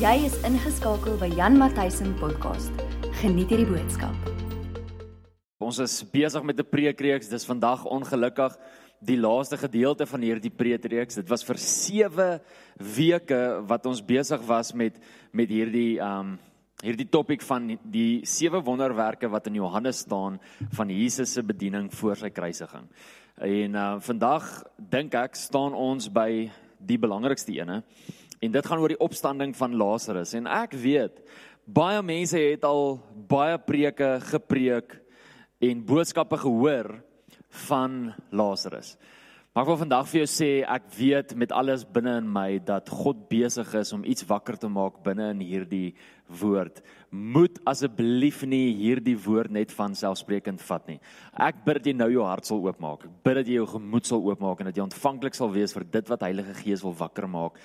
Jy is ingeskakel by Jan Matthysen podcast. Geniet hierdie boodskap. Ons is besig met 'n preekreeks. Dis vandag ongelukkig die laaste gedeelte van hierdie preekreeks. Dit was vir 7 weke wat ons besig was met met hierdie um hierdie topik van die sewe wonderwerke wat in Johannes staan van Jesus se bediening voor sy kruisiging. En uh vandag dink ek staan ons by die belangrikste ene. En dit gaan oor die opstanding van Lazarus en ek weet baie mense het al baie preke gepreek en boodskappe gehoor van Lazarus. Maar ek wil vandag vir jou sê ek weet met alles binne in my dat God besig is om iets wakker te maak binne in hierdie woord. Moet asseblief nie hierdie woord net van selfsprekend vat nie. Ek bid dat jy nou jou hart sal oopmaak. Ek bid dat jy jou gemoed sal oopmaak en dat jy ontvanklik sal wees vir dit wat Heilige Gees wil wakker maak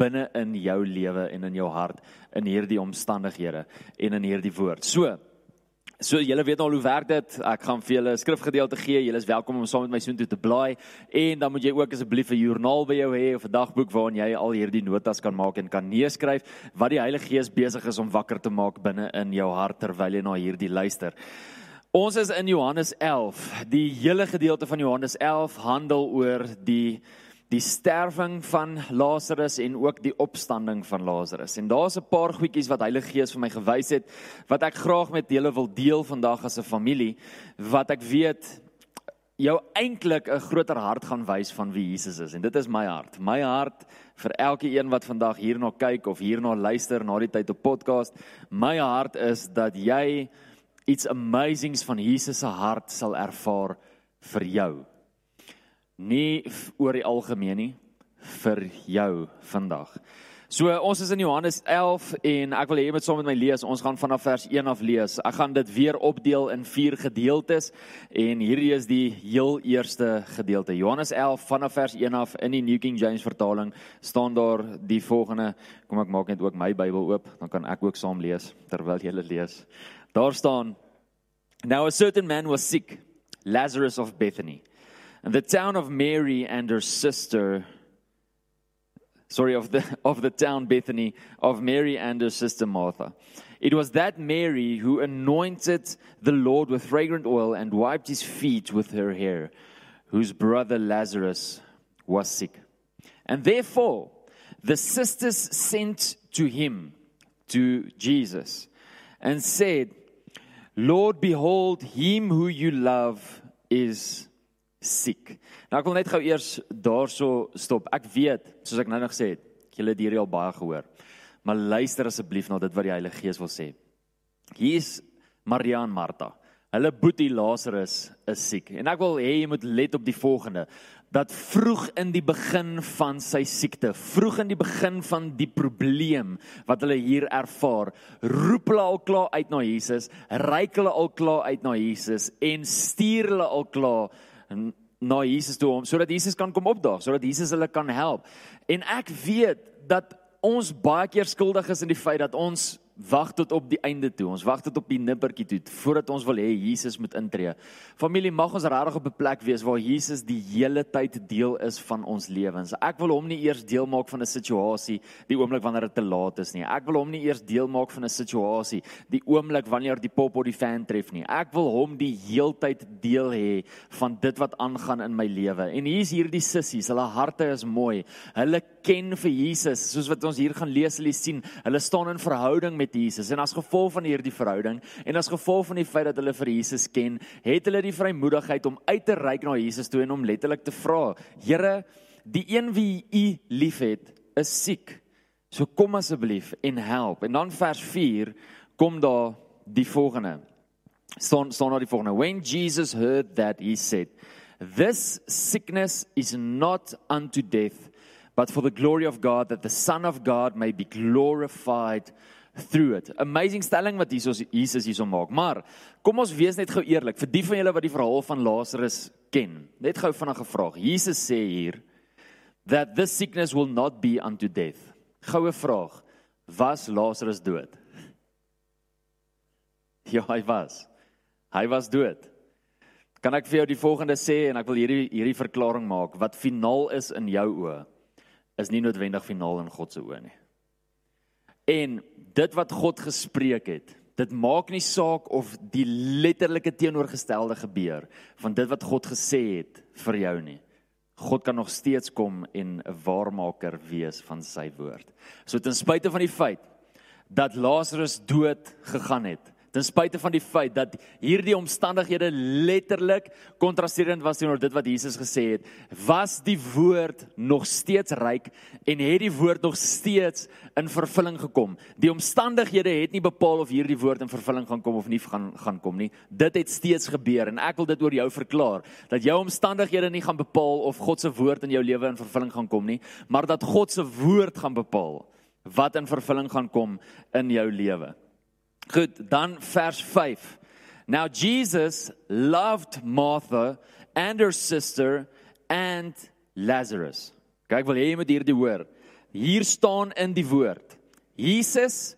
binne in jou lewe en in jou hart in hierdie omstandighede en in hierdie woord. So, So julle weet al hoe werk dit. Ek gaan vir julle 'n skrifgedeelte gee. Julle is welkom om saam met my soontoe te blaai en dan moet jy ook asseblief 'n joernaal by jou hê of 'n dagboek waarin jy al hierdie notas kan maak en kan neerskryf wat die Heilige Gees besig is om wakker te maak binne in jou hart terwyl jy na hierdie luister. Ons is in Johannes 11. Die hele gedeelte van Johannes 11 handel oor die die sterwing van Lazarus en ook die opstanding van Lazarus. En daar's 'n paar goedjies wat Heilige Gees vir my gewys het wat ek graag met julle wil deel vandag as 'n familie wat ek weet jou eintlik 'n groter hart gaan wys van wie Jesus is. En dit is my hart. My hart vir elke een wat vandag hierna kyk of hierna luister na die tyd op podcast. My hart is dat jy iets amazings van Jesus se hart sal ervaar vir jou nie oor die algemeen nie vir jou vandag. So ons is in Johannes 11 en ek wil hê jy moet saam met my lees. Ons gaan vanaf vers 1 af lees. Ek gaan dit weer opdeel in 4 gedeeltes en hierdie is die heel eerste gedeelte. Johannes 11 vanaf vers 1 af in die New King James vertaling staan daar die volgende. Kom ek maak net ook my Bybel oop, dan kan ek ook saam lees terwyl jy lees. Daar staan Now a certain man was sick, Lazarus of Bethany and the town of Mary and her sister sorry of the of the town Bethany of Mary and her sister Martha. It was that Mary who anointed the Lord with fragrant oil and wiped his feet with her hair whose brother Lazarus was sick. And therefore the sisters sent to him to Jesus and said Lord behold him who you love is siek. Nou ek wil net gou eers daarso stop. Ek weet, soos ek nou nog gesê het, julle het hierdie al baie gehoor. Maar luister asseblief na dit wat die Heilige Gees wil sê. Hier is Maria en Martha. Hulle boetie Lazarus is siek. En ek wil hê jy moet let op die volgende dat vroeg in die begin van sy siekte, vroeg in die begin van die probleem wat hulle hier ervaar, roep hulle al klaar uit na Jesus, reik hulle al klaar uit na Jesus en stuur hulle al klaar na Jesus toe om sodat Jesus kan kom opdaag, sodat Jesus hulle kan help. En ek weet dat ons baie keer skuldig is in die feit dat ons wag tot op die einde toe. Ons wag tot op die nippertjie toe voordat ons wil hê Jesus moet intree. Familie, mag ons regtig op 'n plek wees waar Jesus die hele tyd deel is van ons lewens. Ek wil hom nie eers deel maak van 'n situasie die oomblik wanneer dit te laat is nie. Ek wil hom nie eers deel maak van 'n situasie die oomblik wanneer die pop of die fan tref nie. Ek wil hom die heeltyd deel hê van dit wat aangaan in my lewe. En hier's hierdie sissies, hulle harte is mooi. Hulle ken vir Jesus, soos wat ons hier gaan lees, hulle sien, hulle staan in verhouding met Jesus en as gevolg van hierdie verhouding en as gevolg van die feit dat hulle vir Jesus ken, het hulle die vrymoedigheid om uit te reik na Jesus toe en om letterlik te vra: "Here, die een wie U liefhet, is siek. So kom asseblief en help." En dan vers 4 kom daar die volgende. Staan staan daar die volgende: "When Jesus heard that, he said, This sickness is not unto death, but for the glory of God, that the Son of God may be glorified through it. Amazing stelling wat Jesus Jesus hierso maak. Maar kom ons wees net gou eerlik vir die van julle wat die verhaal van Lazarus ken. Net gou vanaand gevra. Jesus sê hier that this sickness will not be unto death. Goue vraag. Was Lazarus dood? Ja, hy was. Hy was dood. Kan ek vir jou die volgende sê en ek wil hierdie hierdie verklaring maak wat finaal is in jou oë is nie noodwendig finaal in God se oë nie. En dit wat God gespreek het, dit maak nie saak of die letterlike teenoorgestelde gebeur van dit wat God gesê het vir jou nie. God kan nog steeds kom en 'n waarmaker wees van sy woord. So ten spyte van die feit dat Lazarus dood gegaan het, ten spyte van die feit dat hierdie omstandighede letterlik kontrasterend was teenoor dit wat Jesus gesê het, was die woord nog steeds ryk en het die woord nog steeds in vervulling gekom. Die omstandighede het nie bepaal of hierdie woord in vervulling gaan kom of nie gaan gaan kom nie. Dit het steeds gebeur en ek wil dit oor jou verklaar dat jou omstandighede nie gaan bepaal of God se woord in jou lewe in vervulling gaan kom nie, maar dat God se woord gaan bepaal wat in vervulling gaan kom in jou lewe. Goed, dan vers 5. Now Jesus loved Martha and her sister and Lazarus. Kyk, wil jy met hierdie hoor? Hier staan in die woord. Jesus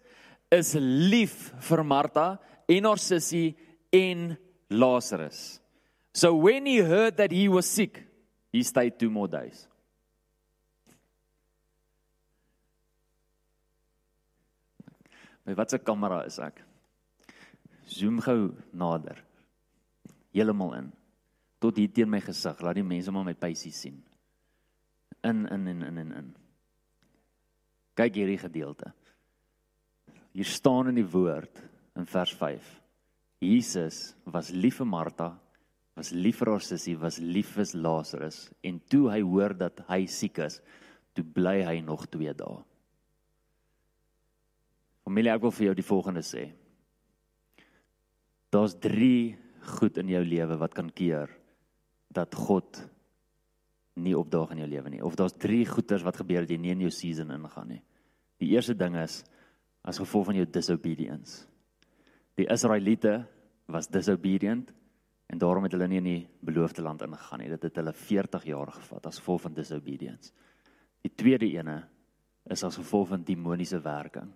is lief vir Martha en haar sussie en Lazarus. So when he heard that he was sick, he stayed two more days. By watse kamera is ek? Zoom gou nader. Heeltemal in. Tot hier teen my gesig, laat die mense maar my pysie sien. In in in in in in. Kyk hierdie gedeelte. Hier staan in die woord in vers 5. Jesus was lief vir Martha, was lief vir haar sussie, was lief vir Lazarus en toe hy hoor dat hy siek is, toe bly hy nog 2 dae. Familie, ek wil vir jou die volgende sê. Daar's 3 goed in jou lewe wat kan keer dat God nie opdaag in jou lewe nie. Of daar's 3 goeters wat gebeur dat jy nie in jou season ingaan nie. Die eerste ding is as gevolg van jou disobedience. Die Israeliete was disobedient en daarom het hulle nie in die beloofde land ingegaan nie. Dit het hulle 40 jaar gevat as gevolg van disobedience. Die tweede ene is as gevolg van demoniese werking.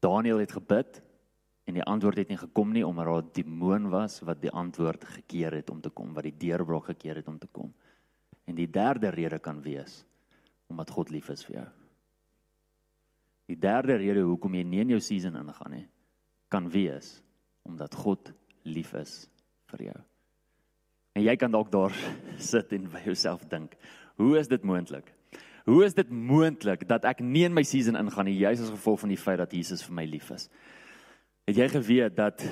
Daniel het gebid en die antwoord het nie gekom nie omdat daar 'n demoon was wat die antwoord gekeer het om te kom, wat die deurbrok gekeer het om te kom. En die derde rede kan wees omdat God lief is vir jou. Die derde rede hoekom jy nie in jou season ingaan nie, kan wees omdat God lief is vir jou. En jy kan dalk daar sit en by jouself dink, hoe is dit moontlik? Hoe is dit moontlik dat ek nie in my season ingaan nie juis as gevolg van die feit dat Jesus vir my lief is? Het jy geweet dat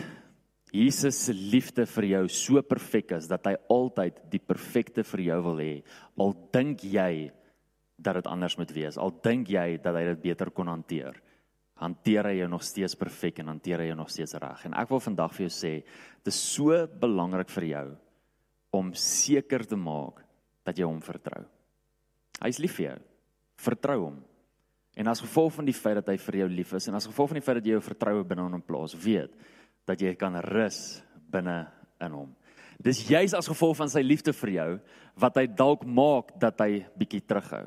Jesus se liefde vir jou so perfek is dat hy altyd die perfekte vir jou wil hê? Al dink jy dat dit anders moet wees, al dink jy dat hy dit beter kon hanteer, hanteer hy jou nog steeds perfek en hanteer hy jou nog steeds reg. En ek wil vandag vir jou sê, dit is so belangrik vir jou om seker te maak dat jy hom vertrou. Hy's lief vir jou. Vertrou hom. En as gevolg van die feit dat hy vir jou lief is en as gevolg van die feit dat jy jou vertroue binne hom plaas, weet dat jy kan rus binne in hom. Dis juis as gevolg van sy liefde vir jou wat hy dalk maak dat hy bietjie terughou.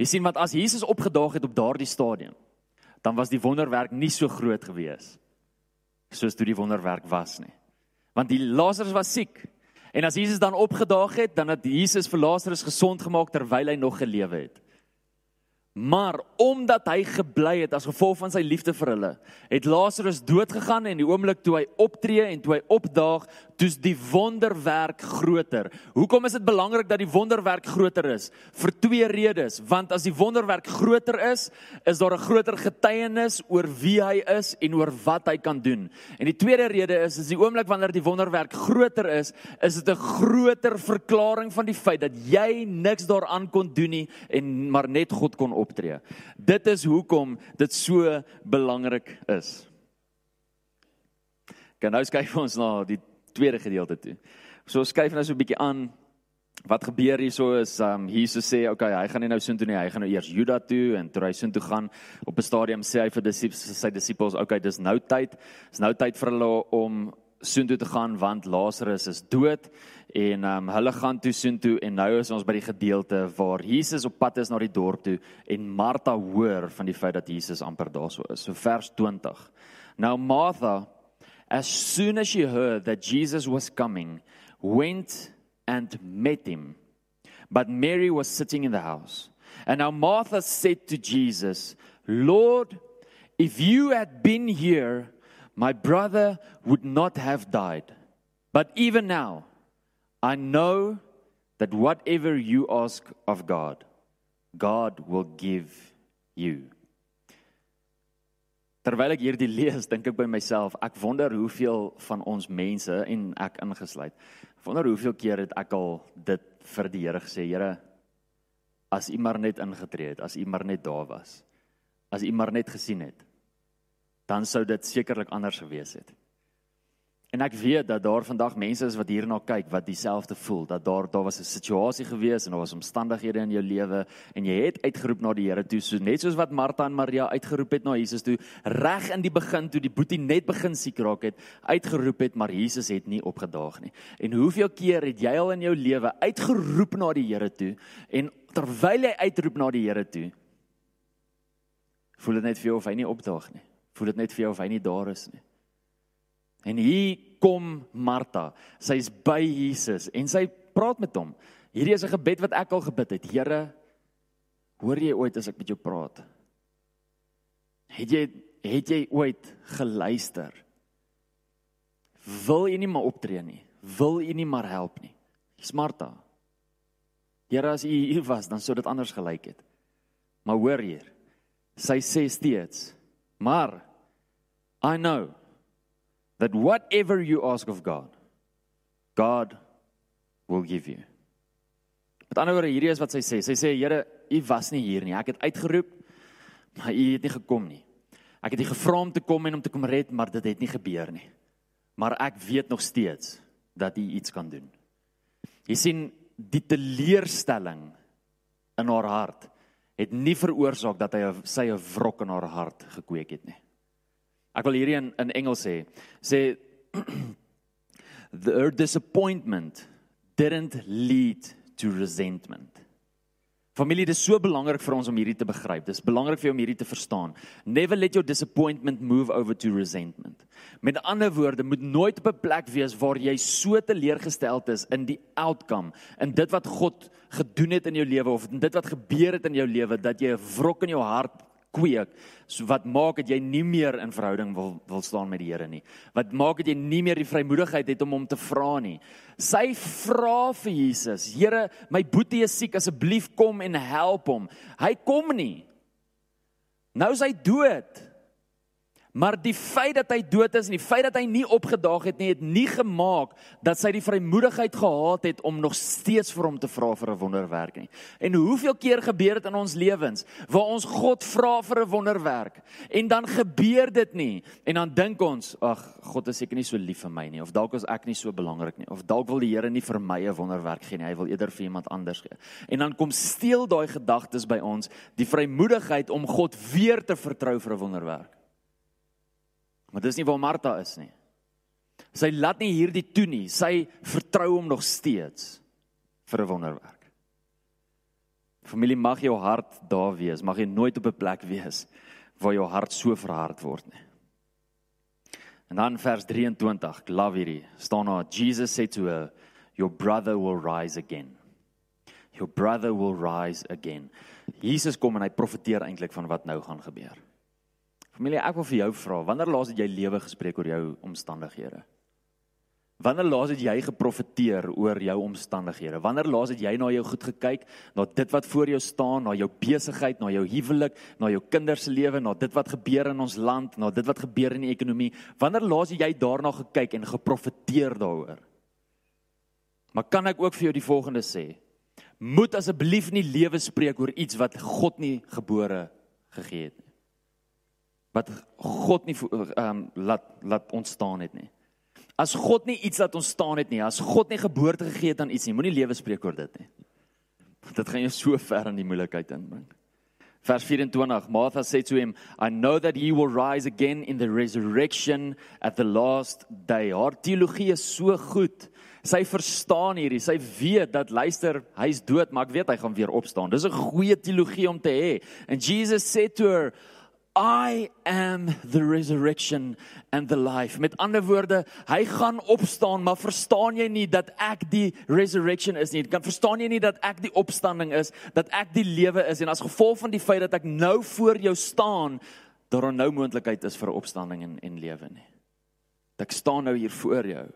Jy sien wat as Jesus opgedaag het op daardie stadium, dan was die wonderwerk nie so groot gewees soos toe die wonderwerk was nie. Want die Lazarus was siek. En as Jesus dan opgedaag het, dan het Jesus vir Lazarus gesond gemaak terwyl hy nog gelewe het. Maar omdat hy gebly het as gevolg van sy liefde vir hulle, het Lazarus dood gegaan en die oomblik toe hy optree en toe hy opdaag, toets die wonderwerk groter. Hoekom is dit belangrik dat die wonderwerk groter is? Vir twee redes, want as die wonderwerk groter is, is daar 'n groter getuienis oor wie hy is en oor wat hy kan doen. En die tweede rede is is die oomblik wanneer die wonderwerk groter is, is dit 'n groter verklaring van die feit dat jy niks daaraan kon doen nie en maar net God kon optree. Dit is hoekom dit so belangrik is. Kan nou kyk ons na die tweede gedeelte toe. So skuif nou so 'n bietjie aan. Wat gebeur hierso is um Jesus sê okay, hy gaan nie nou soontoe nie, hy gaan nou eers Juda toe en toe hy soontoe gaan op 'n stadium sê hy vir disippels sy disippels okay, dis nou tyd. Dis nou tyd vir hulle om soontoe te gaan want Lazarus is dood en um hulle gaan toe soontoe en nou is ons by die gedeelte waar Jesus op pad is na die dorp toe en Martha hoor van die feit dat Jesus amper daarso is. So vers 20. Nou Martha as soon as she heard that Jesus was coming went and met him. But Mary was sitting in the house. And now Martha said to Jesus, Lord, if you had been here, my brother would not have died. But even now, I know that whatever you ask of God, God will give you. Terwyl ek hierdie lees, dink ek by myself, ek wonder hoeveel van ons mense en ek ingesluit. Wonder hoeveel keer het ek al dit vir die Here gesê, Here, as U maar net ingetree het, as U maar net daar was. As U maar net gesien het, dan sou dit sekerlik anders gewees het. En ek weet dat daar vandag mense is wat hierna kyk wat dieselfde voel dat daar daar was 'n situasie gewees en daar was omstandighede in jou lewe en jy het uitgeroep na die Here toe so net soos wat Martha en Maria uitgeroep het na Jesus toe reg in die begin toe die boetie net begin siek raak het uitgeroep het maar Jesus het nie opgedaag nie. En hoeveel keer het jy al in jou lewe uitgeroep na die Here toe en terwyl jy uitroep na die Here toe voel dit net vir jou of hy nie opdaag nie. Voel dit net vir jou of hy nie daar is nie. En hier kom Martha. Sy's by Jesus en sy praat met hom. Hierdie is 'n gebed wat ek al gebid het. Here, hoor jy ooit as ek met jou praat? Het jy het jy ooit geluister? Wil jy nie maar optree nie? Wil jy nie maar help nie? Dis Martha. Here, as u hier was, dan sou dit anders gelyk het. Maar hoor hier. Sy sê steeds, maar I know that whatever you ask of God, God will give you. Met ander woorde, hierdie is wat sy sê. Sy sê, Here, U was nie hier nie. Ek het uitgeroep, maar U het nie gekom nie. Ek het U gevra om te kom en om te kom red, maar dit het nie gebeur nie. Maar ek weet nog steeds dat U iets kan doen. Jy sien die teleurstelling in haar hart het nie veroorsaak dat hy sy 'n wrok in haar hart gekweek het nie. Ek wil hierdie in in Engels sê. Sê the disappointment didn't lead to resentment. Familie, dit is so belangrik vir ons om hierdie te begryp. Dit is belangrik vir jou om hierdie te verstaan. Never let your disappointment move over to resentment. Met ander woorde, moet nooit op 'n plek wees waar jy so teleurgesteld is in die outcome, in dit wat God gedoen het in jou lewe of in dit wat gebeur het in jou lewe dat jy 'n wrok in jou hart kweek. So wat maak dat jy nie meer in verhouding wil wil staan met die Here nie? Wat maak dat jy nie meer die vrymoedigheid het om hom te vra nie? Sy vra vir Jesus Here my boetie is siek asseblief kom en help hom. Hy kom nie. Nou is hy dood Maar die feit dat hy dood is en die feit dat hy nie opgedaag het nie, het nie gemaak dat sy die vrymoedigheid gehad het om nog steeds vir hom te vra vir 'n wonderwerk nie. En hoeveel keer gebeur dit in ons lewens waar ons God vra vir 'n wonderwerk en dan gebeur dit nie en dan dink ons, ag, God is seker nie so lief vir my nie of dalk is ek nie so belangrik nie of dalk wil die Here nie vir my 'n wonderwerk gee nie, hy wil eerder vir iemand anders gee. En dan kom steel daai gedagtes by ons die vrymoedigheid om God weer te vertrou vir 'n wonderwerk. Maar dis nie waar Martha is nie. Sy laat nie hierdie toe nie. Sy vertrou hom nog steeds vir 'n wonderwerk. Familie mag jou hart daar wees, mag jy nooit op 'n plek wees waar jou hart so verhard word nie. En dan vers 23, ek love hierdie. staan daar Jesus said to her, your brother will rise again. Your brother will rise again. Jesus kom en hy profeteer eintlik van wat nou gaan gebeur. Familie, ek wil vir jou vra, wanneer laas het jy lewe gespreek oor jou omstandighede? Wanneer laas het jy geprofeteer oor jou omstandighede? Wanneer laas het jy na jou goed gekyk, na dit wat voor jou staan, na jou besigheid, na jou huwelik, na jou kinders se lewe, na dit wat gebeur in ons land, na dit wat gebeur in die ekonomie? Wanneer laas het jy daarna gekyk en geprofeteer daaroor? Maar kan ek ook vir jou die volgende sê? Moet asseblief nie lewe spreek oor iets wat God nie gebore gegee het nie wat God nie ehm um, laat laat ontstaan het nie. As God nie iets laat ontstaan het nie, as God nie geboorte gegee het aan iets nie, moenie lewe spreek oor dit nie. Dit gaan jou so ver in die moeilikheid inbring. Vers 24 Martha sê to him, I know that he will rise again in the resurrection at the last day. Haar teologie is so goed. Sy verstaan hierdie. Sy weet dat luister, hy's dood, maar ek weet hy gaan weer opstaan. Dis 'n goeie teologie om te hê. And Jesus said to her, I am the resurrection and the life. Met ander woorde, hy gaan opstaan, maar verstaan jy nie dat ek die resurrection is nie? Kan verstaan jy nie dat ek die opstanding is, dat ek die lewe is en as gevolg van die feit dat ek nou voor jou staan, daar nou moontlikheid is vir opstanding en en lewe nie. Dat ek staan nou hier voor jou.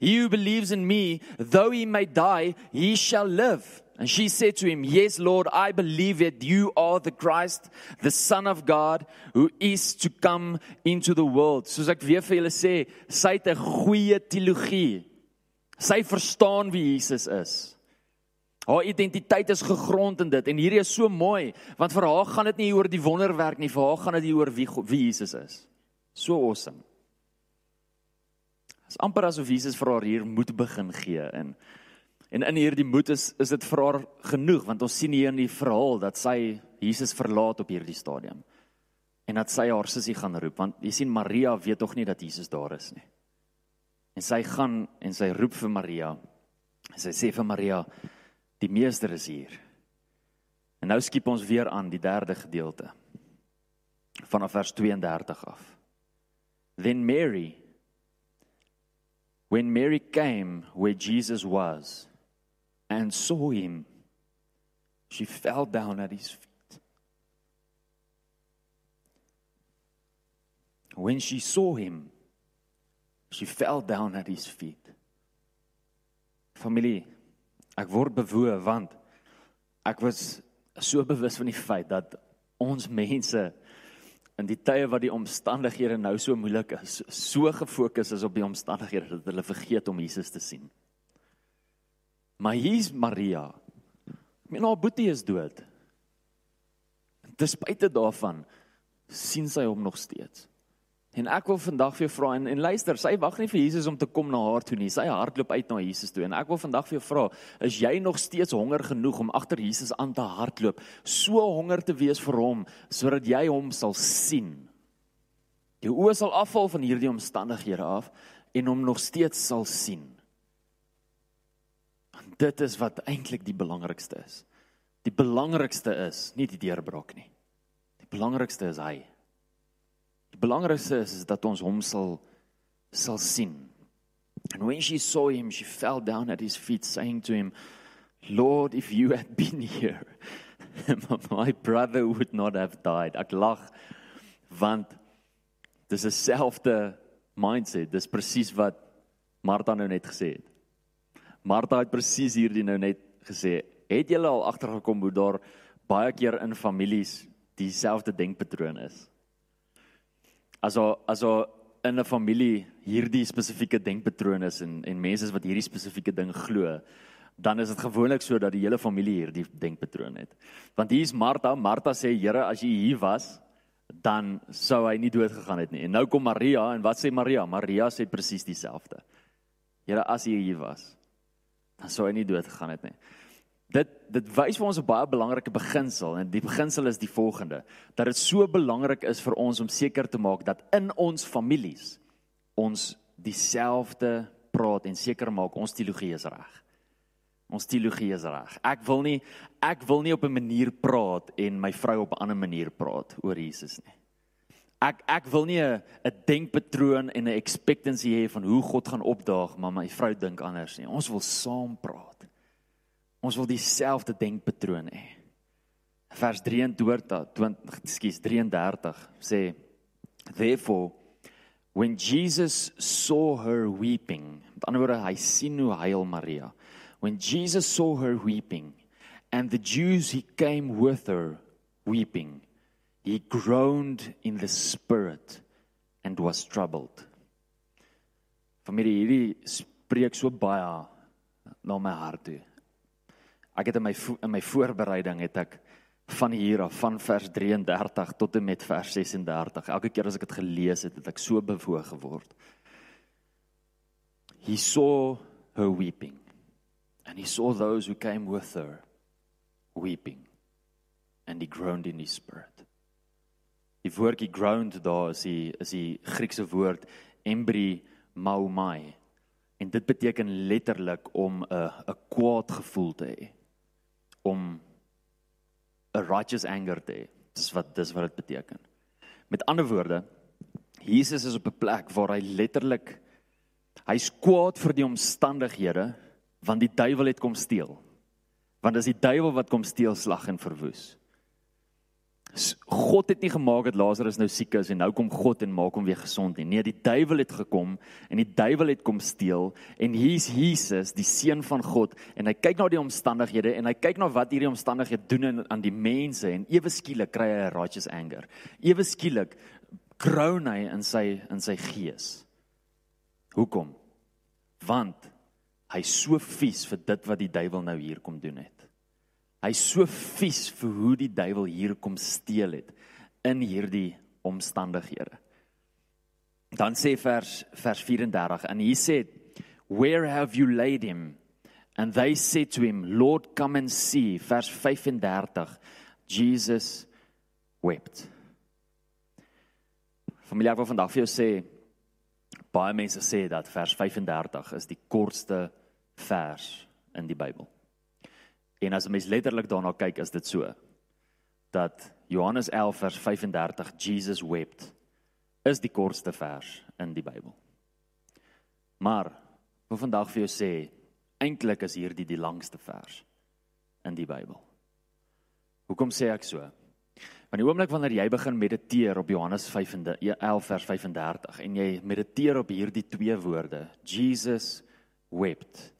He who believes in me, though he may die, he shall live. And she said to him, Yes, Lord, I believe that you are the Christ, the Son of God, who is to come into the world. Soos ek weer vir julle sê, sy het 'n goeie teologie. Sy verstaan wie Jesus is. Haar identiteit is gegrond in dit en hierdie is so mooi want vir haar gaan dit nie oor die wonderwerk nie, vir haar gaan dit oor wie wie Jesus is. So awesome. Dit is amper asof Jesus vir haar hier moet begin gee en En in hierdie moed is is dit vir haar genoeg want ons sien hier in die verhaal dat sy Jesus verlaat op hierdie stadium. En dat sy haar sussie gaan roep want jy sien Maria weet tog nie dat Jesus daar is nie. En sy gaan en sy roep vir Maria. En sy sê vir Maria die meester is hier. En nou skiep ons weer aan die derde gedeelte vanaf vers 32 af. Then Mary when Mary came where Jesus was and saw him, she fell down at his feet. When she saw him, she fell down at his feet. Familie, ek word bewoe want ek was so bewus van die feit dat ons mense in die tye wat die omstandighede nou so moeilik is, so gefokus is op die omstandighede dat hulle vergeet om Jesus te sien. Maar hier's Maria. Mien haar boetie is dood. Ten spyte daarvan sien sy hom nog steeds. En ek wil vandag vir jou vra en, en luister, sy wag nie vir Jesus om te kom na haar toe nie. Sy hardloop uit na Jesus toe en ek wil vandag vir jou vra, is jy nog steeds honger genoeg om agter Jesus aan te hardloop? So honger te wees vir hom sodat jy hom sal sien. Jou oë sal afval van hierdie omstandighede af en hom nog steeds sal sien dit is wat eintlik die belangrikste is. Die belangrikste is nie die deurbraak nie. Die belangrikste is hy. Belangrikste is, is dat ons hom sal sal sien. And when she saw him, she fell down at his feet saying to him, "Lord, if you had been here, my brother would not have died." Ek lag want dis 'n selfde mindset. Dis presies wat Martha nou net gesê het. Martha het presies hierdie nou net gesê. Het julle al agtergekom hoe daar baie keer in families dieselfde denkpatroon is? Aso aso in 'n familie hierdie spesifieke denkpatroon is en en mense wat hierdie spesifieke ding glo, dan is dit gewoonlik so dat die hele familie hierdie denkpatroon het. Want hier's Martha, Martha sê Here, as jy hier was, dan sou hy nie dood gegaan het nie. En nou kom Maria en wat sê Maria? Maria sê presies dieselfde. Here, as jy hier was, dan sou hy nie dood gegaan het nie. Dit dit wys vir ons 'n baie belangrike beginsel en die beginsel is die volgende: dat dit so belangrik is vir ons om seker te maak dat in ons families ons dieselfde praat en seker maak ons teologie is reg. Ons teologie is reg. Ek wil nie ek wil nie op 'n manier praat en my vrou op 'n ander manier praat oor Jesus nie. Ek ek wil nie 'n 'n denkpatroon en 'n expectancy hê van hoe God gaan opdaag, maar my vrou dink anders nie. Ons wil saam praat. Ons wil dieselfde denkpatroon hê. Vers 23, 20, ekskuus 33 sê therefore when Jesus saw her weeping, met ander woorde hy sien hoe huil Maria. When Jesus saw her weeping and the Jews he came with her weeping he groaned in the spirit and was troubled. Familie, hierdie spreek so baie na my hart toe. Ek het in my in my voorbereiding het ek van hier af van vers 33 tot en met vers 36. Elke keer as ek dit gelees het, het ek so bewoog geword. He saw her weeping and he saw those who came with her weeping and he groaned in his spirit. Die woordjie ground daar is die is die Griekse woord embry maumai. En dit beteken letterlik om 'n 'n kwaad gevoel te hê. Om 'n righteous anger te hê. Dis wat dis wat dit beteken. Met ander woorde, Jesus is op 'n plek waar hy letterlik hy's kwaad vir die omstandighede want die duiwel het kom steel. Want dis die duiwel wat kom steel, slag en verwoes. God het nie gemaak dat Lazarus nou siek is en nou kom God en maak hom weer gesond nie. Nee, die duiwel het gekom en die duiwel het kom steel en hier's Jesus, die seun van God en hy kyk na die omstandighede en hy kyk na wat hierdie omstandighede doen aan die mense en ewe skielik kry hy 'n righteous anger. Ewe skielik groan hy in sy in sy gees. Hoekom? Want hy's so vies vir dit wat die duiwel nou hier kom doen het. Hy's so vies vir hoe die duiwel hier kom steel het in hierdie omstandighede. Dan sê vers vers 34 en hy sê where have you laid him and they said to him lord come and see vers 35 Jesus wept. Familie ek wil vandag vir jou sê baie mense sê dat vers 35 is die kortste vers in die Bybel. En as 'n mens letterlik daarna kyk, is dit so dat Johannes 11 vers 35 Jesus wept is die kortste vers in die Bybel. Maar vir vandag vir jou sê, eintlik is hierdie die langste vers in die Bybel. Hoekom sê ek so? Want die oomblik wanneer jy begin mediteer op Johannes 11 vers 35 en jy mediteer op hierdie twee woorde, Jesus wept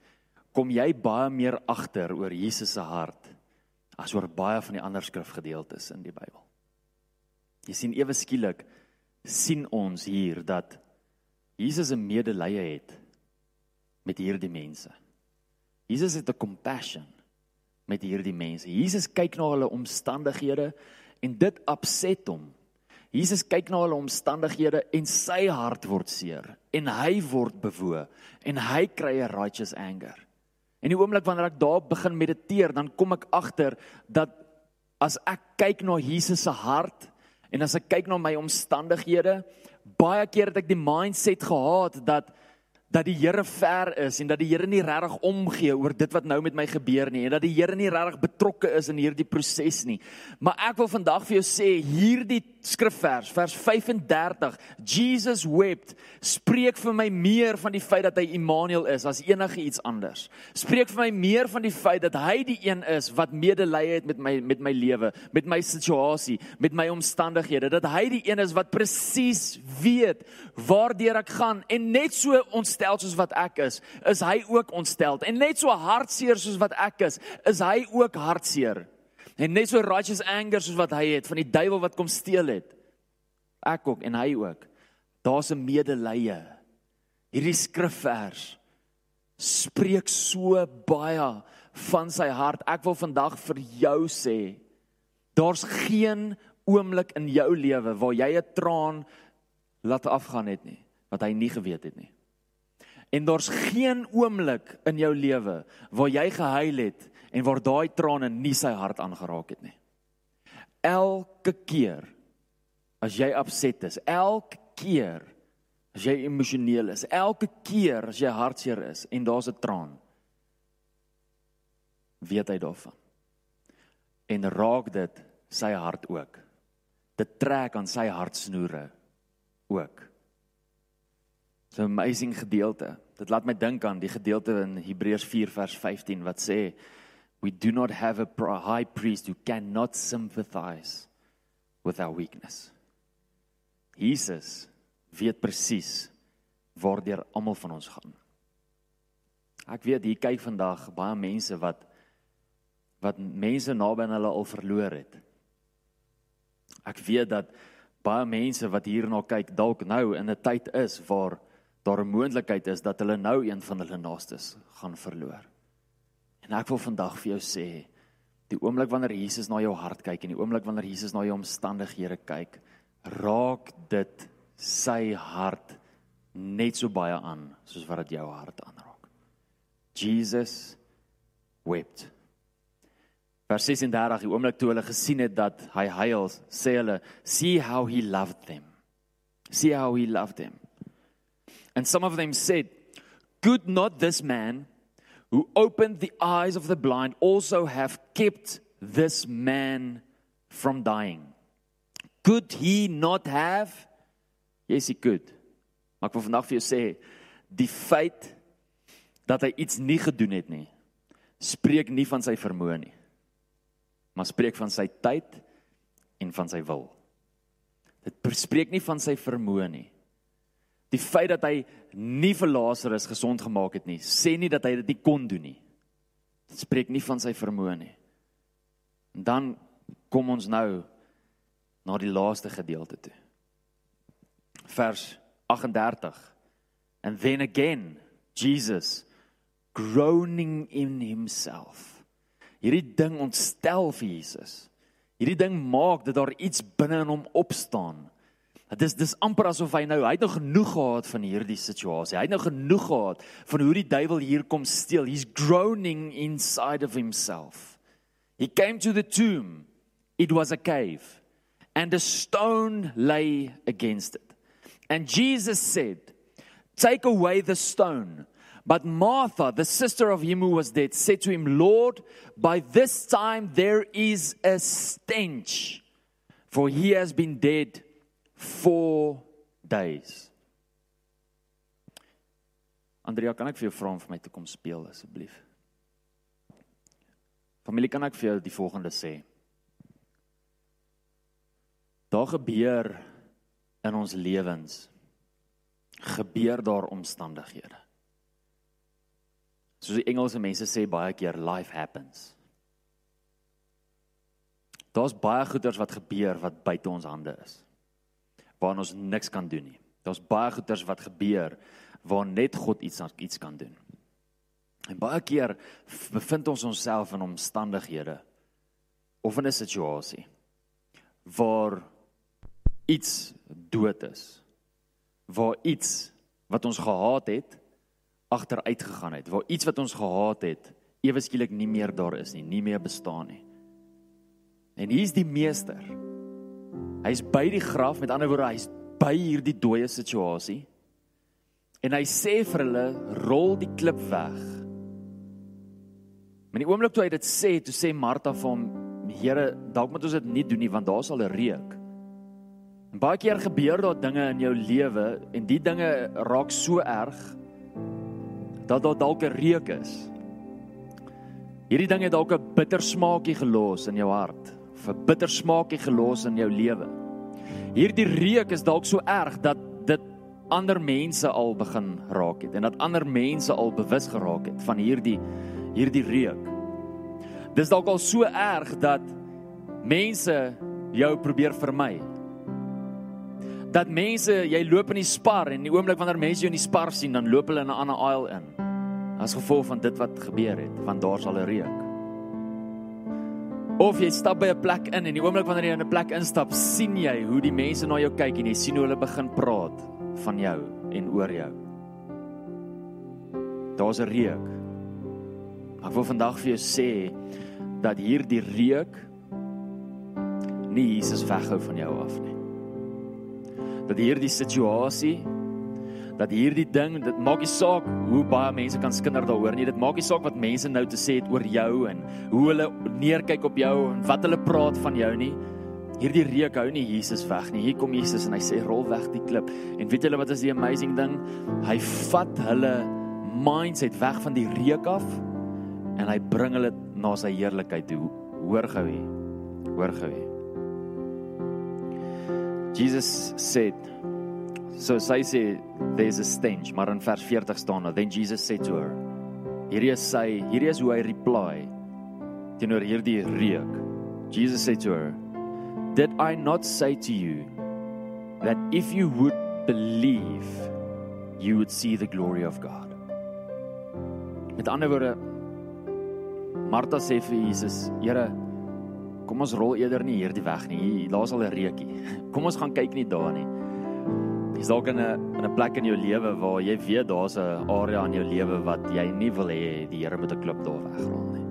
kom jy baie meer agter oor Jesus se hart as oor baie van die ander skrifgedeeltes in die Bybel. Jy sien ewe skielik sien ons hier dat Jesus 'n medelee het met hierdie mense. Jesus het 'n compassion met hierdie mense. Jesus kyk na hulle omstandighede en dit opset hom. Jesus kyk na hulle omstandighede en sy hart word seer en hy word bewoe en hy kry 'n righteous anger. En die oomblik wanneer ek daar begin mediteer, dan kom ek agter dat as ek kyk na Jesus se hart en as ek kyk na my omstandighede, baie keer het ek die mindset gehad dat dat die Here ver is en dat die Here nie regtig omgee oor dit wat nou met my gebeur nie en dat die Here nie regtig betrokke is in hierdie proses nie. Maar ek wil vandag vir jou sê hierdie skrifvers vers 35 Jesus wept spreek vir my meer van die feit dat hy Immanuel is as enige iets anders. Spreek vir my meer van die feit dat hy die een is wat medelee het met my met my lewe, met my situasie, met my omstandighede, dat hy die een is wat presies weet waardeur ek gaan en net so ontstel soos wat ek is, is hy ook ontstel. En net so hartseer soos wat ek is, is hy ook hartseer. En net so righteous anger soos wat hy het van die duiwel wat kom steel het. Ek ook en hy ook. Daar's 'n medelee. Hierdie skrifvers spreek so baie van sy hart. Ek wil vandag vir jou sê, daar's geen oomblik in jou lewe waar jy 'n traan laat afgaan het nie wat hy nie geweet het nie. En daar's geen oomblik in jou lewe waar jy gehuil het en waar daai trane nie sy hart aangeraak het nie. Elke keer as jy opset is, elke keer as jy emosioneel is, elke keer as jy hartseer is en daar's 'n traan, weet hy daarvan. En raak dit sy hart ook. Dit trek aan sy hartsnoere ook. It's an amazing gedeelte. Dit laat my dink aan die gedeelte in Hebreërs 4 vers 15 wat sê we do not have a high priest who cannot sympathize with our weakness. Jesus weet presies waardeur almal van ons gaan. Ek weet hier kyk vandag baie mense wat wat mense naby aan hulle al verloor het. Ek weet dat baie mense wat hierna kyk dalk nou in 'n tyd is waar daar 'n moontlikheid is dat hulle nou een van hulle naastes gaan verloor. En ek wil vandag vir jou sê, die oomblik wanneer Jesus na jou hart kyk en die oomblik wanneer Jesus na jou omstandighede kyk, raak dit sy hart net so baie aan soos wat dit jou hart aanraak. Jesus wept. Vers 36, die oomblik toe hulle gesien het dat hy huil, sê hulle, "See how he loved them." See how he loved them. And some of them said, "Could not this man who opened the eyes of the blind also have kept this man from dying. Could he not have? Yes, he could. Maar ek wil vandag vir jou sê, die feit dat hy iets nie gedoen het nie, spreek nie van sy vermoë nie. Maar spreek van sy tyd en van sy wil. Dit spreek nie van sy vermoë nie. Die feit dat hy nie vir Lazarus gesond gemaak het nie, sê nie dat hy dit nie kon doen nie. Dit spreek nie van sy vermoë nie. En dan kom ons nou na die laaste gedeelte toe. Vers 38. And then again Jesus groaning in himself. Hierdie ding ontstel vir Jesus. Hierdie ding maak dat daar iets binne in hom opstaan. Dit is dis amper asof hy nou hy het nou genoeg gehad van hierdie situasie. Hy het nou genoeg gehad van hoe die duiwel hier kom steel. He's groaning inside of himself. He came to the tomb. It was a cave and a stone lay against it. And Jesus said, "Take away the stone." But Martha, the sister of him who was dead, said to him, Lord, by this time there is a stench, for he has been dead four days. Andrea, kan ek vir jou vra om vir my te kom speel asseblief? Familie, kan ek vir jou die volgende sê? Daar gebeur in ons lewens gebeur daar omstandighede. Soos die Engelse mense sê baie keer life happens. Daar's baie goeters wat gebeur wat buite ons hande is. Waar ons niks kan doen nie. Daar's baie goeters wat gebeur waar net God iets iets kan doen. En baie keer bevind ons onsself in omstandighede of in 'n situasie waar iets dood is. Waar iets wat ons gehaat het agteruit gegaan het, waar iets wat ons gehaat het ewe skielik nie meer daar is nie, nie meer bestaan nie. En hier's die meester. Hy's by die graf, met ander woorde, hy's by hierdie dooie situasie. En hy sê vir hulle, rol die klip weg. Maar die oomblik toe hy dit sê, toe sê Martha vir hom, Here, dalk moet ons dit nie doen nie want daar sal 'n reuk. En baie keer gebeur daar dinge in jou lewe en die dinge raak so erg dat daar dalk 'n reuk is. Hierdie ding het dalk 'n bitter smaakie gelos in jou hart, 'n bitter smaakie gelos in jou lewe. Hierdie reuk is dalk so erg dat dit ander mense al begin raak het en dat ander mense al bewus geraak het van hierdie hierdie reuk. Dis dalk al so erg dat mense jou probeer vermy. Dat mense, jy loop in die spar en die oomblik wanneer mense jou in die spar sien, dan loop hulle in 'n ander aisle in as gevolg van dit wat gebeur het, want daar sal 'n reuk. Of jy stap by 'n plek in en die oomblik wanneer jy in 'n plek instap, sien jy hoe die mense na jou kyk en jy sien hoe hulle begin praat van jou en oor jou. Daar's 'n reuk. Ek wil vandag vir jou sê dat hierdie reuk nie Jesus weghou van jou af nie. Dat hierdie situasie dat hierdie ding, dit maak nie saak hoe baie mense kan skinder daaroor nie. Dit maak nie saak wat mense nou te sê het oor jou en hoe hulle neerkyk op jou en wat hulle praat van jou nie. Hierdie reuk hou nie Jesus weg nie. Hier kom Jesus en hy sê rol weg die klip. En weet julle wat is die amazing ding? Hy vat hulle mindset weg van die reuk af en hy bring hulle na sy heerlikheid toe. Hoor gou hier. Hoor gou hier. Jesus said So sy sê there's a stench, maar in vers 40 staan dat then Jesus said to her. Hierdie is sy, hierdie is hoe hy reply teenoor hierdie reuk. Jesus said to her, "Did I not say to you that if you would believe, you would see the glory of God?" Met ander woorde Martha sê vir Jesus, "Here, kom ons rol eerder nie hierdie weg nie. Daar's al 'n reukie. Kom ons gaan kyk nie daar nie." Jy's dalk in 'n in 'n plek in jou lewe waar jy weet daar's 'n area in jou lewe wat jy nie wil hê die Here moet 'n klip daar wegrol nie.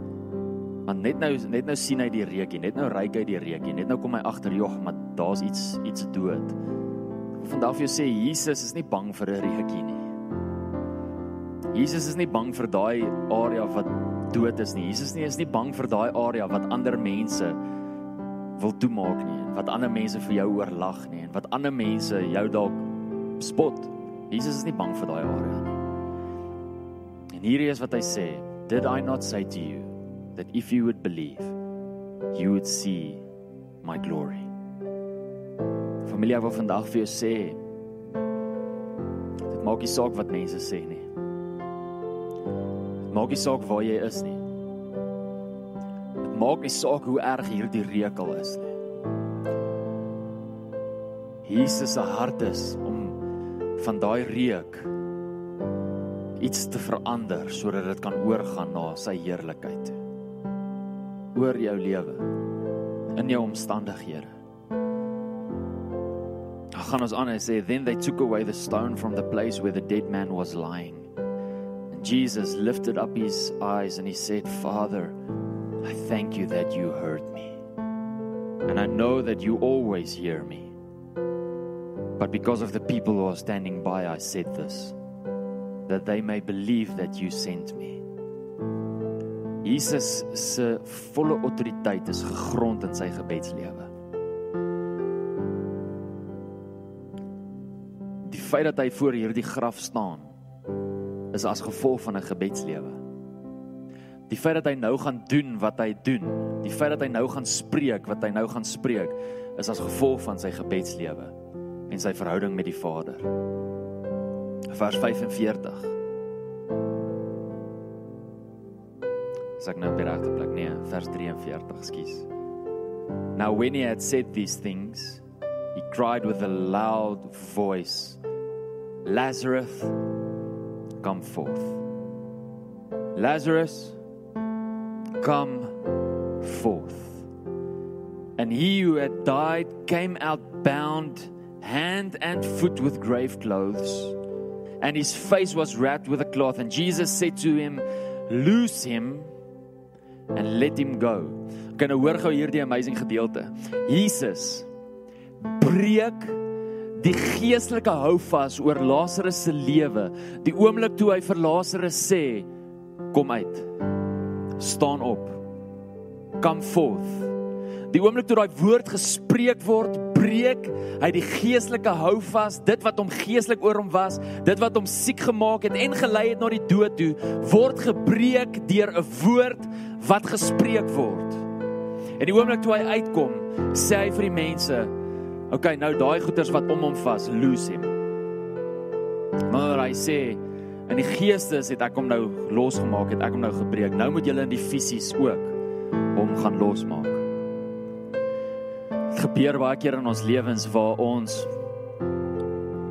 Want net nou net nou sien hy die reukie, net nou ry hy die reukie, net nou kom hy agter, "Jog, maar daar's iets iets dood." Vandag vir jou sê Jesus is nie bang vir 'n reukie nie. Jesus is nie bang vir daai area wat dood is nie. Jesus nie is nie bang vir daai area wat ander mense wil toemaak nie en wat ander mense vir jou oorlag nie en wat ander mense jou dalk spot. Jesus is nie bang vir daai area nie. En hierdie is wat hy sê, did I not say to you that if you would believe you would see my glory. Familie wil vandag vir jou sê dit maak nie saak wat mense sê nie. Dit maak nie saak waar jy is nie maak nie saak hoe erg hierdie rekel is nie. Jesus se hart is om van daai reuk iets te verander sodat dit kan oorgaan na sy heerlikheid. Oor jou lewe in jou omstandighede. Dan gaan ons aan en sê then they took away the stone from the place where the dead man was lying. And Jesus lifted up his eyes and he said, "Father, I thank you that you heard me. And I know that you always hear me. But because of the people who are standing by, I said this that they may believe that you sent me. Jesus se volle autoriteit is gegrond in sy gebedslewe. Die feit dat hy voor hierdie graf staan is as gevolg van 'n gebedslewe. Die feit dat hy nou gaan doen wat hy doen, die feit dat hy nou gaan spreek wat hy nou gaan spreek, is as gevolg van sy gebedslewe en sy verhouding met die Vader. Vers 45. Sê nou by regte plek, nee, vers 43, skus. Now when he had said these things, he cried with a loud voice, Lazarus, come forth. Lazarus, come forth. And he who had died came out bound hand and foot with grave clothes, and his face was wrapped with a cloth. And Jesus said to him, Loose him and let him go. Kan nou hoor gou hierdie amazing gedeelte. Jesus breek die geestelike houvas oor Lazarus se lewe. Die oomblik toe hy vir Lazarus sê, kom uit staan op. Come forth. Die oomblik toe daai woord gespreek word, breek hy die geestelike houvas, dit wat hom geestelik oor hom was, dit wat hom siek gemaak het en gelei het na die dood toe, word gebreek deur 'n woord wat gespreek word. En die oomblik toe hy uitkom, sê hy vir die mense, "Oké, okay, nou daai goeters wat om hom vas, loose him." Maar hy sê, In die geestes het ek hom nou losgemaak, het ek hom nou gebreek. Nou moet julle in die fisies ook hom gaan losmaak. Gebeur baie keer in ons lewens waar ons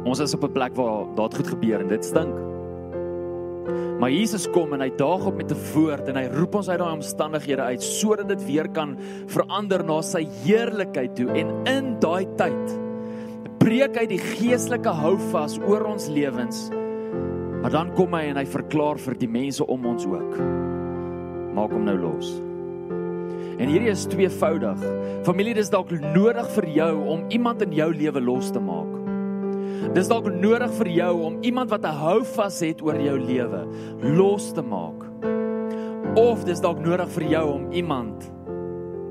ons is op 'n plek waar daad goed gebeur en dit stink. Maar Jesus kom en hy daag op met 'n woord en hy roep ons uit daai omstandighede uit sodat dit weer kan verander na sy heerlikheid toe en in daai tyd breek hy die geestelike houvas oor ons lewens Maar dan kom hy en hy verklaar vir die mense om ons ook. Maak hom nou los. En hierdie is tweevoudig. Familie, dis dalk nodig vir jou om iemand in jou lewe los te maak. Dis dalk nodig vir jou om iemand wat 'n hou vas het oor jou lewe los te maak. Of dis dalk nodig vir jou om iemand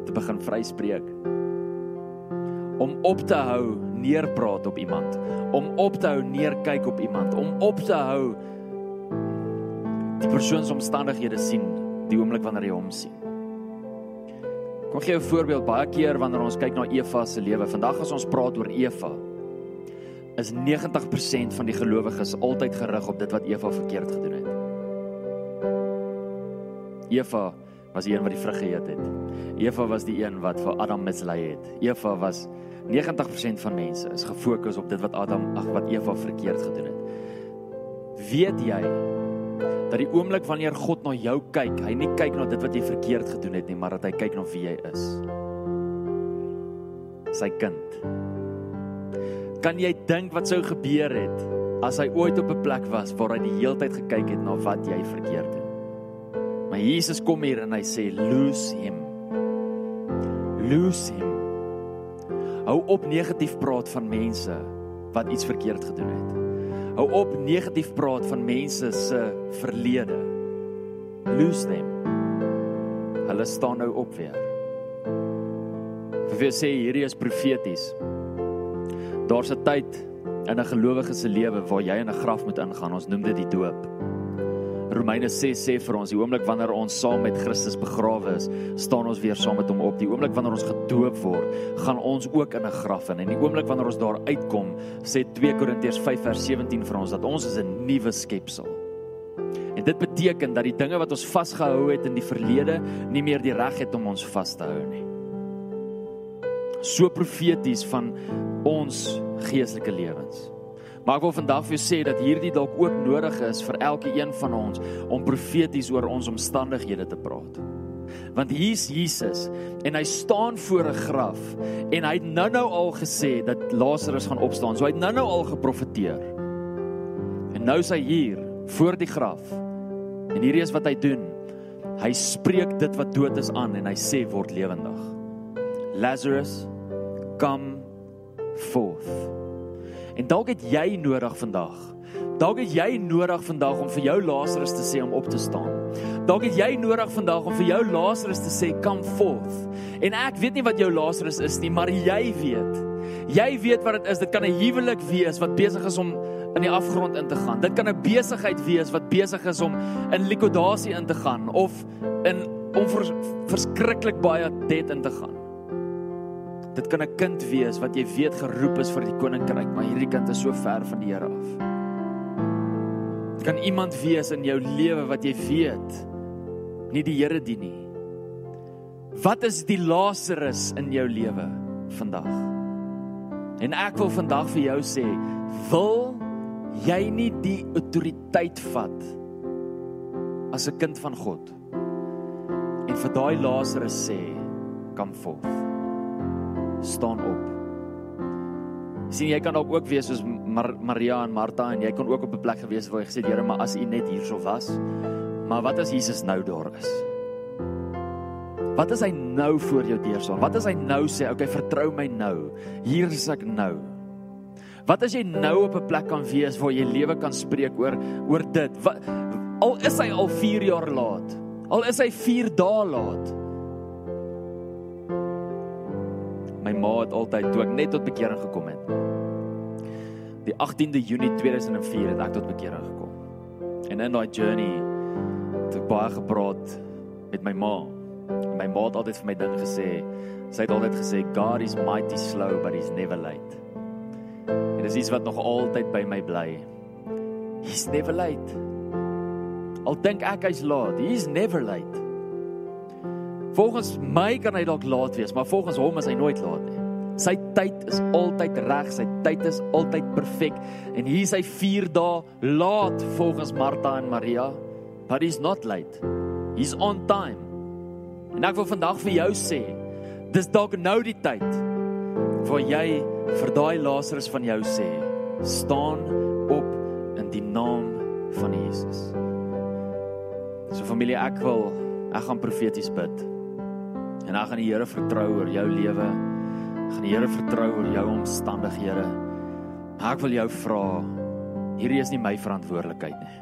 te begin vryspreek. Om op te hou neerpraat op iemand, om op te hou neerkyk op iemand, om op te hou die persoon se omstandighede sien die oomblik wanneer jy hom sien. Kom gee 'n voorbeeld baie keer wanneer ons kyk na Eva se lewe. Vandag as ons praat oor Eva, is 90% van die gelowiges altyd gerig op dit wat Eva verkeerd gedoen het. Eva was die een wat die vrug geëet het. Eva was die een wat vir Adam mislei het. Eva was 90% van mense is gefokus op dit wat Adam ag wat Eva verkeerd gedoen het. Weet jy dat die oomblik wanneer God na jou kyk, hy nie kyk na dit wat jy verkeerd gedoen het nie, maar dat hy kyk na wie jy is. Sy kind. Kan jy dink wat sou gebeur het as hy ooit op 'n plek was waar hy die heeltyd gekyk het na wat jy verkeerd doen? Maar Jesus kom hier en hy sê, "Lose him. Lose him." Hou op negatief praat van mense wat iets verkeerd gedoen het. Hou op negatief praat van mense se verlede. Lose them. Hulle staan nou op weer. Vir wie sê hierdie is profeties. Daar's 'n tyd in 'n gelowige se lewe waar jy in 'n graf moet ingaan. Ons noem dit die doop. Romeine 6 sê vir ons die oomblik wanneer ons saam met Christus begrawe is, staan ons weer saam met hom op. Die oomblik wanneer ons gedoop word, gaan ons ook in 'n graf in. En die oomblik wanneer ons daar uitkom, sê 2 Korintiërs 5 vers 17 vir ons dat ons is 'n nuwe skepsel. En dit beteken dat die dinge wat ons vasgehou het in die verlede nie meer die reg het om ons vas te hou nie. So profeties van ons geestelike lewens. Maar ek wil vandag vir jou sê dat hierdie dalk ook nodig is vir elke een van ons om profeties oor ons omstandighede te praat. Want hier's Jesus en hy staan voor 'n graf en hy het nou-nou al gesê dat Lazarus gaan opstaan. So hy het nou-nou al geprofeteer. En nou is hy hier voor die graf. En hierdie is wat hy doen. Hy spreek dit wat dood is aan en hy sê word lewendig. Lazarus, come forth. En dalk het jy nodig vandag. Dalk het jy nodig vandag om vir jou Lazarus te sê om op te staan. Dalk het jy nodig vandag om vir jou Lazarus te sê come forth. En ek weet nie wat jou Lazarus is nie, maar jy weet. Jy weet wat dit is. Dit kan 'n huwelik wees wat besig is om in die afgrond in te gaan. Dit kan 'n besigheid wees wat besig is om in liquidasie in te gaan of in om vers, verskriklik baie debt in te gaan. Dit kan 'n kind wees wat jy weet geroep is vir die koninkryk, maar hierdie kind is so ver van die Here af. Dit kan iemand wees in jou lewe wat jy weet nie die Here dien nie. Wat is die Lazarus in jou lewe vandag? En ek wil vandag vir jou sê, wil jy nie die autoriteit vat as 'n kind van God en vir daai Lazarus sê, kom voort staan op. Sien jy kan dalk ook wees soos Mar Maria en Martha en jy kon ook op 'n plek gewees waar jy gesê Here, maar as U net hierso was. Maar wat as Jesus nou daar is? Wat as hy nou voor jou deur staan? Wat as hy nou sê, "Oké, okay, vertrou my nou. Hier is ek nou." Wat as jy nou op 'n plek kan wees waar jy lewe kan spreek oor oor dit? Wat, al is hy al 4 jaar laat. Al is hy 4 dae laat. My ma het altyd toe ek net tot bekering gekom het. Die 18de Junie 2004 het ek tot bekering gekom. En in daai journey het ek baie gepraat met my ma. My ma het altyd vir my ding gesê. Sy het altyd gesê God is mighty slow but he's never late. En dit is iets wat nog altyd by my bly. He's never late. Al dink ek hy's laat, he's never late. Volgens my kan hy dalk laat wees, maar volgens hom is hy nooit laat nie. Sy tyd is altyd reg, sy tyd is altyd perfek. En hier is hy 4 dae laat volgens Martha en Maria, but he's not late. He's on time. En ek wil vandag vir jou sê, dis dalk nou die tyd waar jy vir daai Lazarus van jou sê, staan op in die naam van Jesus. So familie, ek wil ek gaan profeties bid. En dan gaan die Here vertrou oor jou lewe. Gaan die Here vertrou oor jou omstandighede. Maar ek wil jou vra, hierdie is nie my verantwoordelikheid nie.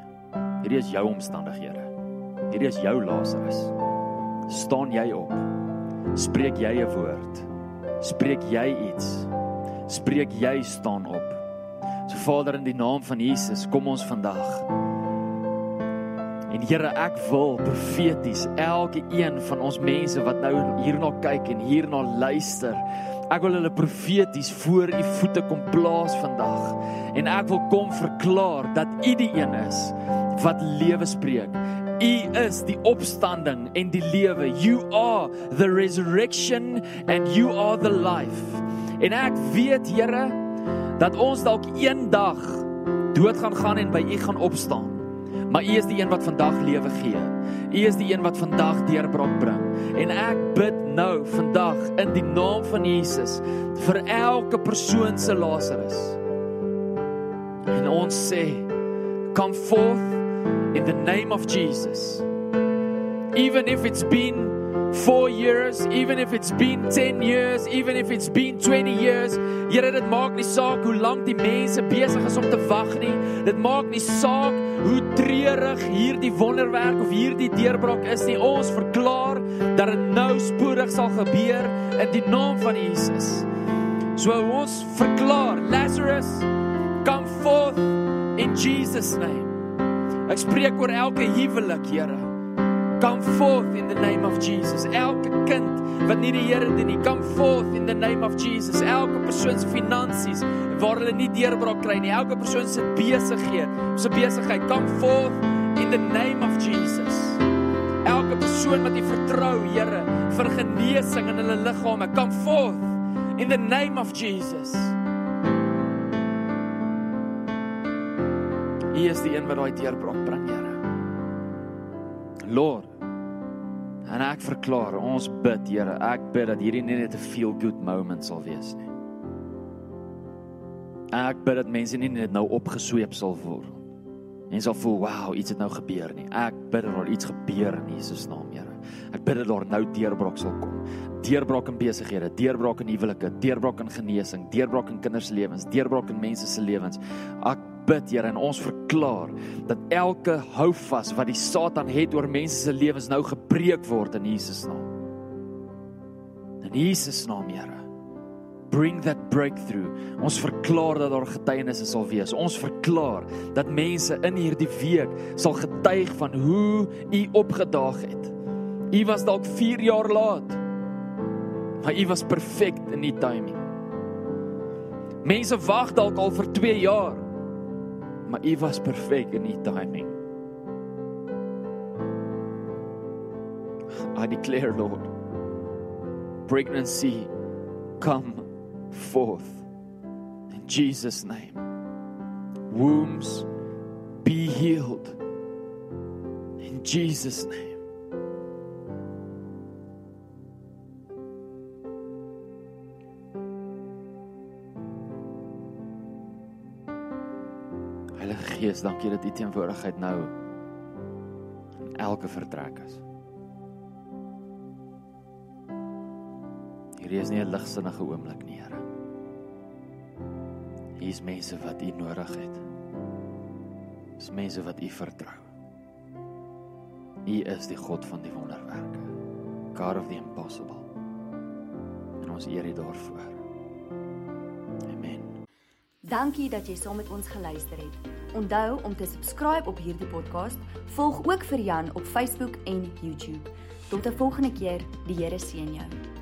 Hierdie is jou omstandighede. Hierdie is jou Lazarus. Staan jy op? Spreek jy 'n woord? Spreek jy iets? Spreek jy staan op? So Vader in die naam van Jesus, kom ons vandag En Here, ek wil profeties elke een van ons mense wat nou hierna kyk en hierna luister, ek wil hulle profeties voor u voete kom plaas vandag. En ek wil kom verklaar dat u die een is wat lewe spreek. U is die opstanding en die lewe. You are the resurrection and you are the life. En ek weet, Here, dat ons dalk eendag dood gaan gaan en by u gaan opstaan. Maar U is die een wat vandag lewe gee. U is die een wat vandag deurbraak bring. En ek bid nou vandag in die naam van Jesus vir elke persoon se Lazarus. En ons sê, come forth in the name of Jesus. Even if it's been 4 years, even if it's been 10 years, even if it's been 20 years. Here dit maak nie saak hoe lank die mense besig is om te wag nie. Dit maak nie saak hoe treurig hierdie wonderwerk of hierdie deurbraak is nie. Ons verklaar dat dit nou spoedig sal gebeur in die naam van Jesus. So ons verklaar Lazarus come forth in Jesus name. Ek spreek oor elke huwelik, Here. Come forth in the name of Jesus. Elke kind wat nie die Here dien nie, come forth in the name of Jesus. Elke persoon se finansies waar hulle nie deurbraak kry nie. Elke persoon se besighede, se besigheid, come forth in the name of Jesus. Elke persoon wat jy vertrou, Here, vir genesing in hulle liggame, come forth in the name of Jesus. U is die een wat daai deurbraak bring. Lord. En ek verklaar, ons bid, Here, ek bid dat hierdie nie net 'n feel good moment sal wees nie. Ek bid dat mense nie net nou opgesweep sal word. Mense sal voel, "Wow, iets het nou gebeur nie." Ek bid dat daar iets gebeur in Jesus naam, Here. Ek bid dat daar nou deurbraak sal kom. Deurbraak in besighede, deurbraak in huwelike, deurbraak in genesing, deurbraak in kinders se lewens, deurbraak in mense se lewens. Ek bid Here en ons verklaar dat elke houvas wat die Satan het oor mense se lewens nou gebreek word in Jesus naam. In Jesus naam, Here. Bring that breakthrough. Ons verklaar dat daar getuienisse sal wees. Ons verklaar dat mense in hierdie week sal getuig van hoe u opgedaag het. U was dalk 4 jaar laat. Maar u was perfek in die timing. Mense wag dalk al vir 2 jaar maar U was perfek in U timing. I declare, Lord, pregnancy come forth in Jesus name. Wombs be healed in Jesus name. Gees, dankie dat U teenwoordigheid nou in elke vertrek is. Hier is nie 'n ligsinnige oomblik nie, Here. Hier is mense wat U nodig het. Dis mense wat U vertrou. U is die God van die wonderwerke. God of the impossible. En ons eer U daarvoor. Amen. Dankie dat jy saam met ons geluister het. Onthou om te subscribe op hierdie podcast. Volg ook vir Jan op Facebook en YouTube. Tot 'n volgende keer. Die Here seën jou.